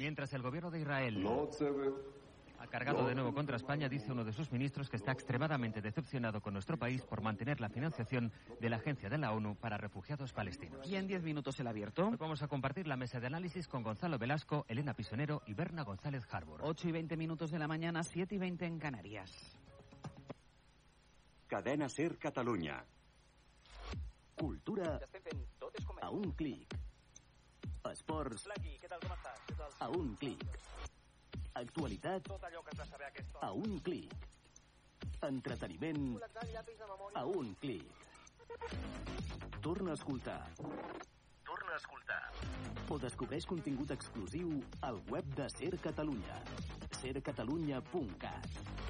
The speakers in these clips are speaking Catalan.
Mientras el gobierno de Israel ha cargado de nuevo contra España, dice uno de sus ministros que está extremadamente decepcionado con nuestro país por mantener la financiación de la Agencia de la ONU para Refugiados Palestinos. Y en 10 minutos el abierto. Hoy vamos a compartir la mesa de análisis con Gonzalo Velasco, Elena Pisonero y Berna González Harbour. 8 y 20 minutos de la mañana, 7 y 20 en Canarias. Cadena Ser Catalunya. Cultura a un clic. Esports a un clic. Actualitat a un clic. Entreteniment a un clic. Torna a escoltar. Torna a escoltar. O descobreix contingut exclusiu al web de Ser Catalunya. sercatalunya.cat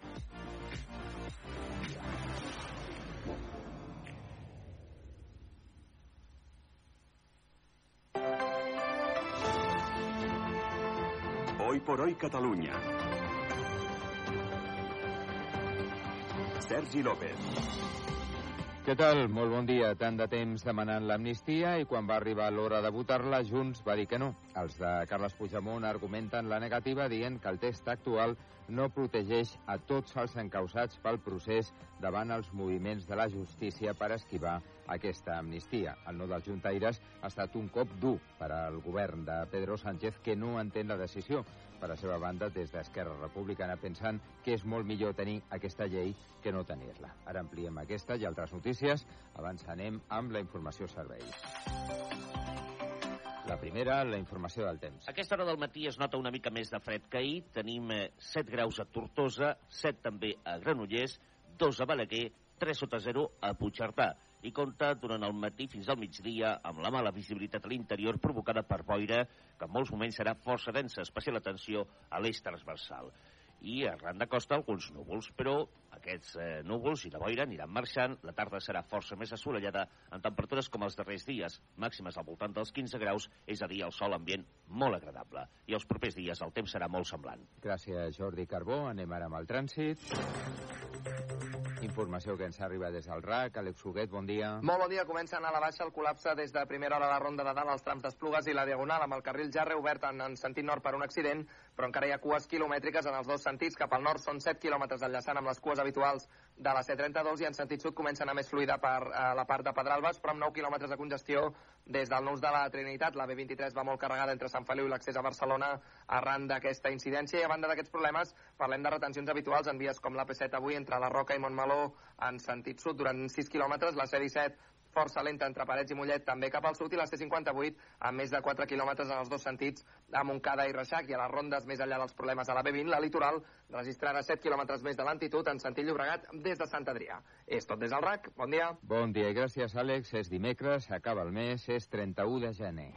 Por hoy Catalunya. Sergi López. Què tal? Molt bon dia. Tant de temps demanant l'amnistia i quan va arribar l'hora de votar-la, Junts va dir que no. Els de Carles Puigdemont argumenten la negativa dient que el text actual no protegeix a tots els encausats pel procés davant els moviments de la justícia per esquivar aquesta amnistia. El no dels juntaires ha estat un cop dur per al govern de Pedro Sánchez que no entén la decisió. Per la seva banda, des d'Esquerra Republicana pensant que és molt millor tenir aquesta llei que no tenir-la. Ara ampliem aquesta i altres notícies. Abans anem amb la informació serveis. La primera, la informació del temps. Aquesta hora del matí es nota una mica més de fred que ahir. Tenim eh, 7 graus a Tortosa, 7 també a Granollers, 2 a Balaguer, 3 sota 0 a Puigcerdà i compta durant el matí fins al migdia amb la mala visibilitat a l'interior provocada per boira, que en molts moments serà força densa, especial atenció a l'eix transversal. I arran de costa alguns núvols, però aquests eh, núvols i la boira aniran marxant, la tarda serà força més assolellada amb temperatures com els darrers dies, màximes al voltant dels 15 graus, és a dir, el sol ambient molt agradable. I els propers dies el temps serà molt semblant. Gràcies, Jordi Carbó. Anem ara amb el trànsit. Informació que ens arriba des del RAC. Àlex Huguet, bon dia. Molt bon dia. Comencen a la baixa el col·lapse des de primera hora a la ronda de dalt als trams d'Esplugues i la Diagonal amb el carril ja reobert en, en sentit nord per un accident, però encara hi ha cues quilomètriques en els dos sentits. Cap al nord són 7 quilòmetres enllaçant amb les cues habituals de la C32 i en sentit sud comença a anar més fluida per eh, la part de Pedralbes, però amb 9 quilòmetres de congestió des del nus de la Trinitat. La B23 va molt carregada entre Sant Feliu i l'accés a Barcelona arran d'aquesta incidència i a banda d'aquests problemes parlem de retencions habituals en vies com la P7 avui entre la Roca i Montmeló en sentit sud durant 6 quilòmetres, la C17 força lenta entre Parets i Mollet també cap al sud i la C58 amb més de 4 quilòmetres en els dos sentits a Montcada i Reixac i a les rondes més enllà dels problemes a la B20 la litoral registrarà 7 quilòmetres més de lentitud en sentit Llobregat des de Sant Adrià. És tot des del RAC, bon dia. Bon dia i gràcies, Àlex. És dimecres, acaba el mes, és 31 de gener.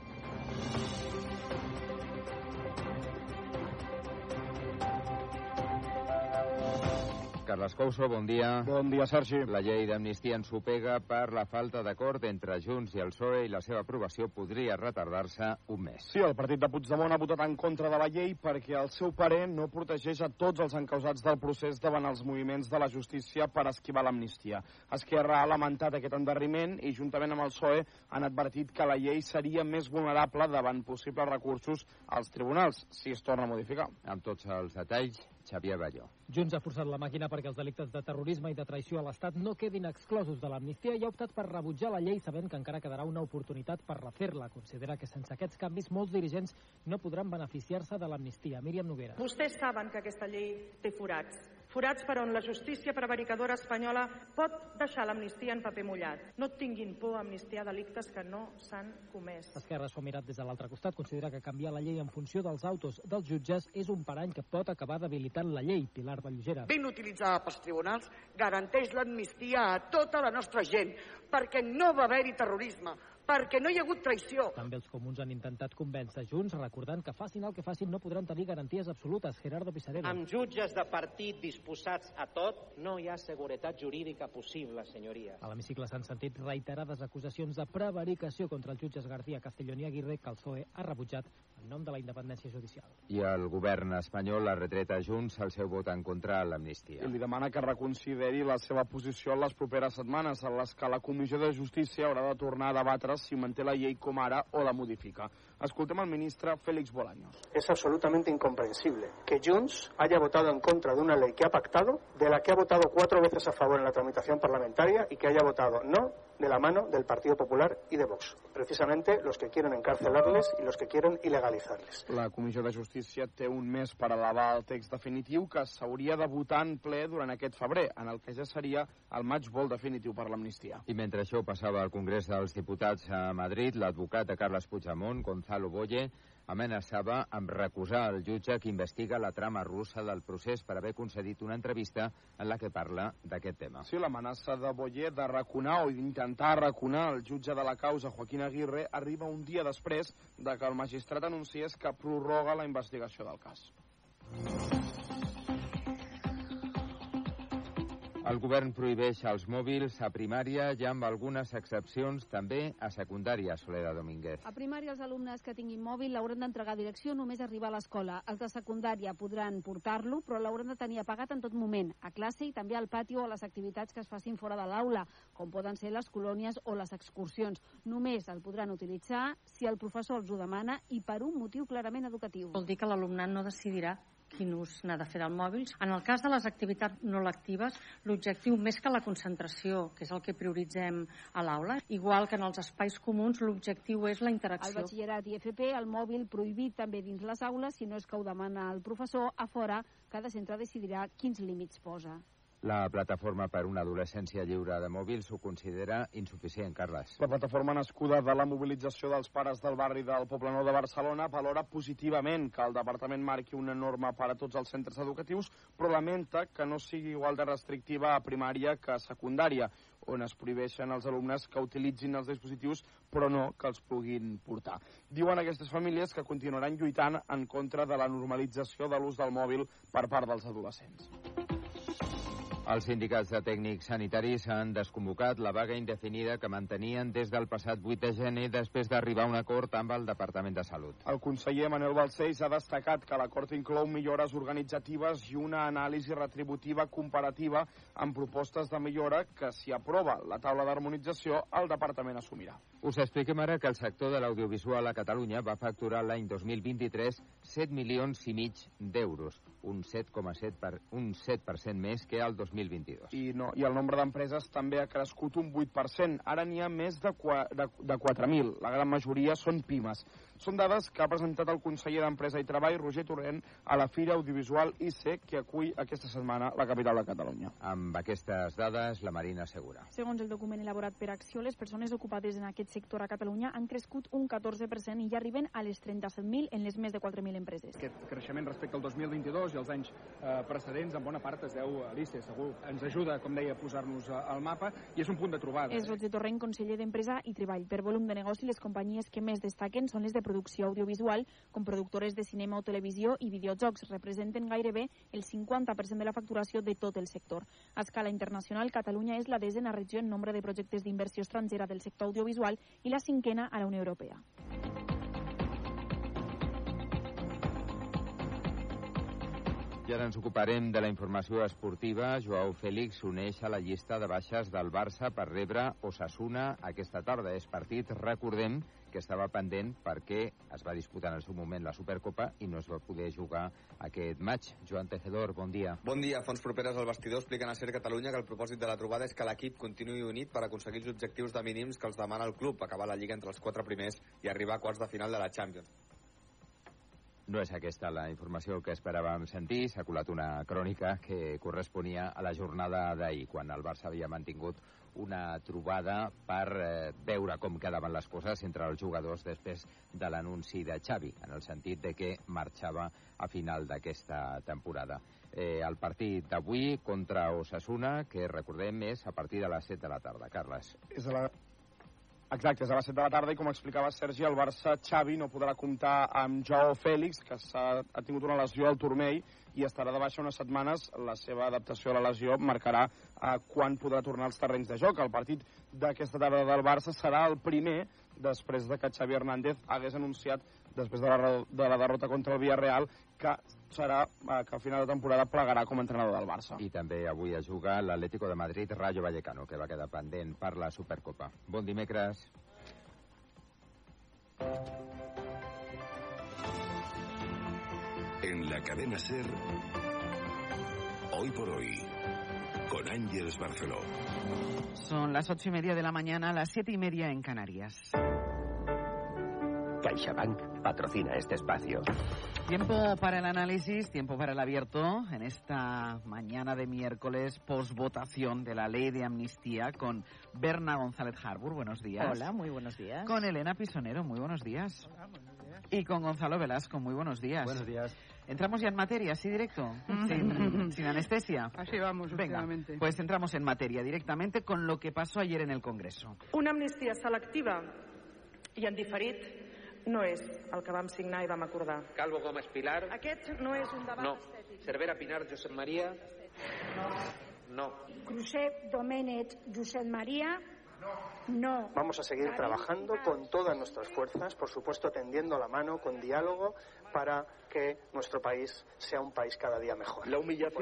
Carles Couso, bon dia. Bon dia, Sergi. La llei d'amnistia ens supega per la falta d'acord entre Junts i el PSOE i la seva aprovació podria retardar-se un mes. Sí, el partit de Puigdemont ha votat en contra de la llei perquè el seu parer no protegeix a tots els encausats del procés davant els moviments de la justícia per esquivar l'amnistia. Esquerra ha lamentat aquest endarriment i, juntament amb el PSOE, han advertit que la llei seria més vulnerable davant possibles recursos als tribunals, si es torna a modificar. Amb tots els detalls, Xavier Balló. Junts ha forçat la màquina perquè els delictes de terrorisme i de traïció a l'Estat no quedin exclosos de l'amnistia i ha optat per rebutjar la llei sabent que encara quedarà una oportunitat per refer-la. Considera que sense aquests canvis molts dirigents no podran beneficiar-se de l'amnistia. Míriam Noguera. Vostès saben que aquesta llei té forats. Forats per on la justícia prevaricadora espanyola pot deixar l'amnistia en paper mullat. No tinguin por a amnistiar delictes que no s'han comès. Esquerra s'ho ha mirat des de l'altre costat. Considera que canviar la llei en funció dels autos dels jutges és un parany que pot acabar debilitant la llei. Pilar Vallugera. ben utilitzada pels tribunals, garanteix l'amnistia a tota la nostra gent, perquè no va haver-hi terrorisme, perquè no hi ha hagut traïció. També els comuns han intentat convèncer Junts, recordant que facin el que facin no podran tenir garanties absolutes. Gerardo Pisarero. Amb jutges de partit disposats a tot, no hi ha seguretat jurídica possible, senyories. A l'hemicicle s'han sentit reiterades acusacions de prevaricació contra els jutges García Castellón i Aguirre, que el PSOE ha rebutjat en nom de la independència judicial. I el govern espanyol ha retret a Junts el seu vot en contra de l'amnistia. I li demana que reconsideri la seva posició en les properes setmanes, en les que la Comissió de Justícia haurà de tornar a debatre si manté la llei com ara o la modifica. Escoltem al ministre Félix Bolaños. Es absolutamente incomprensible que Junts haya votado en contra de una ley que ha pactado, de la que ha votado cuatro veces a favor en la tramitación parlamentaria y que haya votado no de la mano del Partido Popular y de Vox. Precisamente los que quieren encarcelarles y los que quieren ilegalizarles. La Comissió de Justícia té un mes per elevar el text definitiu que s'hauria de votar en ple durant aquest febrer, en el que ja seria el maig vol definitiu per l'amnistia. I mentre això passava al Congrés dels Diputats a Madrid, l'advocat de Carles Puigdemont, Gonzalo Boye, amenaçava amb recusar el jutge que investiga la trama russa del procés per haver concedit una entrevista en la que parla d'aquest tema. Sí, l'amenaça de Boyer de raconar o d'intentar raconar el jutge de la causa, Joaquín Aguirre, arriba un dia després de que el magistrat anunciés que prorroga la investigació del cas. El govern prohibeix els mòbils a primària i amb algunes excepcions també a secundària, Soledad Domínguez. A primària els alumnes que tinguin mòbil l'hauran d'entregar a direcció només arribar a l'escola. Els de secundària podran portar-lo, però l'hauran de tenir apagat en tot moment, a classe i també al pati o a les activitats que es facin fora de l'aula, com poden ser les colònies o les excursions. Només el podran utilitzar si el professor els ho demana i per un motiu clarament educatiu. Vol dir que l'alumnat no decidirà quin ús n'ha de fer del mòbil. En el cas de les activitats no lectives, l'objectiu més que la concentració, que és el que prioritzem a l'aula, igual que en els espais comuns, l'objectiu és la interacció. Al batxillerat i FP, el mòbil prohibit també dins les aules, si no és que ho demana el professor, a fora cada centre decidirà quins límits posa. La plataforma per una adolescència lliure de mòbils ho considera insuficient, Carles. La plataforma nascuda de la mobilització dels pares del barri del Poble Nou de Barcelona valora positivament que el departament marqui una norma per a tots els centres educatius, però lamenta que no sigui igual de restrictiva a primària que a secundària, on es prohibeixen als alumnes que utilitzin els dispositius però no que els puguin portar. Diuen aquestes famílies que continuaran lluitant en contra de la normalització de l'ús del mòbil per part dels adolescents. Els sindicats de tècnics sanitaris han desconvocat la vaga indefinida que mantenien des del passat 8 de gener després d'arribar a un acord amb el Departament de Salut. El conseller Manuel Balcells ha destacat que l'acord inclou millores organitzatives i una anàlisi retributiva comparativa amb propostes de millora que, si aprova la taula d'harmonització, el Departament assumirà. Us expliquem ara que el sector de l'audiovisual a Catalunya va facturar l'any 2023 7 milions i mig d'euros, un 7,7 per, un 7% més que el 2022. I, no, i el nombre d'empreses també ha crescut un 8%. Ara n'hi ha més de, de, de 4.000. La gran majoria són pimes. Són dades que ha presentat el conseller d'Empresa i Treball, Roger Torrent, a la Fira Audiovisual IC, que acull aquesta setmana la capital de Catalunya. Amb aquestes dades, la Marina assegura. Segons el document elaborat per Acció, les persones ocupades en aquest sector a Catalunya han crescut un 14% i ja arriben a les 37.000 en les més de 4.000 empreses. Aquest creixement respecte al 2022 i els anys eh, precedents, en bona part es deu a l'ICE, segur. Ens ajuda, com deia, a posar-nos al mapa i és un punt de trobada. És Roger Torrent, conseller d'Empresa i Treball. Per volum de negoci, les companyies que més destaquen són les de producció audiovisual, com productores de cinema o televisió i videojocs. Representen gairebé el 50% de la facturació de tot el sector. A escala internacional, Catalunya és la desena regió en nombre de projectes d'inversió estrangera del sector audiovisual i la cinquena a la Unió Europea. I ara ens ocuparem de la informació esportiva. Joao Fèlix s'uneix a la llista de baixes del Barça per rebre Osasuna aquesta tarda. És partit, recordem, que estava pendent perquè es va disputar en el seu moment la Supercopa i no es va poder jugar aquest maig. Joan Tejedor, bon dia. Bon dia. Fons properes al vestidor expliquen a Ser Catalunya que el propòsit de la trobada és que l'equip continuï unit per aconseguir els objectius de mínims que els demana el club, acabar la Lliga entre els quatre primers i arribar a quarts de final de la Champions. No és aquesta la informació que esperàvem sentir. S'ha colat una crònica que corresponia a la jornada d'ahir, quan el Barça havia mantingut una trobada per eh, veure com quedaven les coses entre els jugadors després de l'anunci de Xavi, en el sentit de que marxava a final d'aquesta temporada. Eh, el partit d'avui contra Osasuna, que recordem és a partir de les 7 de la tarda. Carles. És a la Exacte, és a les 7 de la tarda i com explicava Sergi, el Barça Xavi no podrà comptar amb Joao Fèlix, que ha tingut una lesió al turmell i estarà de baixa unes setmanes. La seva adaptació a la lesió marcarà eh, quan podrà tornar als terrenys de joc. El partit d'aquesta tarda del Barça serà el primer després de que Xavi Hernández hagués anunciat després de la, de la derrota contra el Villarreal que serà eh, que al final de temporada plegarà com a entrenador del Barça. I també avui es juga l'Atlético de Madrid Rayo Vallecano, que va quedar pendent per la Supercopa. Bon dimecres. En la cadena SER, hoy por hoy, con Ángeles Barceló. Son las ocho y media de la mañana, las siete y media en Canarias. CaixaBank patrocina este espacio. Tiempo para el análisis, tiempo para el abierto en esta mañana de miércoles post-votación de la ley de amnistía con Berna González Harbour. Buenos días. Hola, muy buenos días. Con Elena Pisonero, muy buenos días. Hola, buenos días. Y con Gonzalo Velasco, muy buenos días. Buenos días. Entramos ya en materia, así directo, sin, sin, anestesia. Así vamos, Venga, pues entramos en materia directamente con lo que pasó ayer en el Congreso. Una amnistia selectiva i en diferit no és el que vam signar i vam acordar. Calvo Gómez Pilar. Aquest no és un debat no. estètic. Cervera Pinar Josep María. No. No. Cruzet Domènech Josep María. No. Vamos a seguir trabajando con todas nuestras fuerzas, por supuesto tendiendo la mano, con diálogo, para que nuestro país sea un país cada día mejor.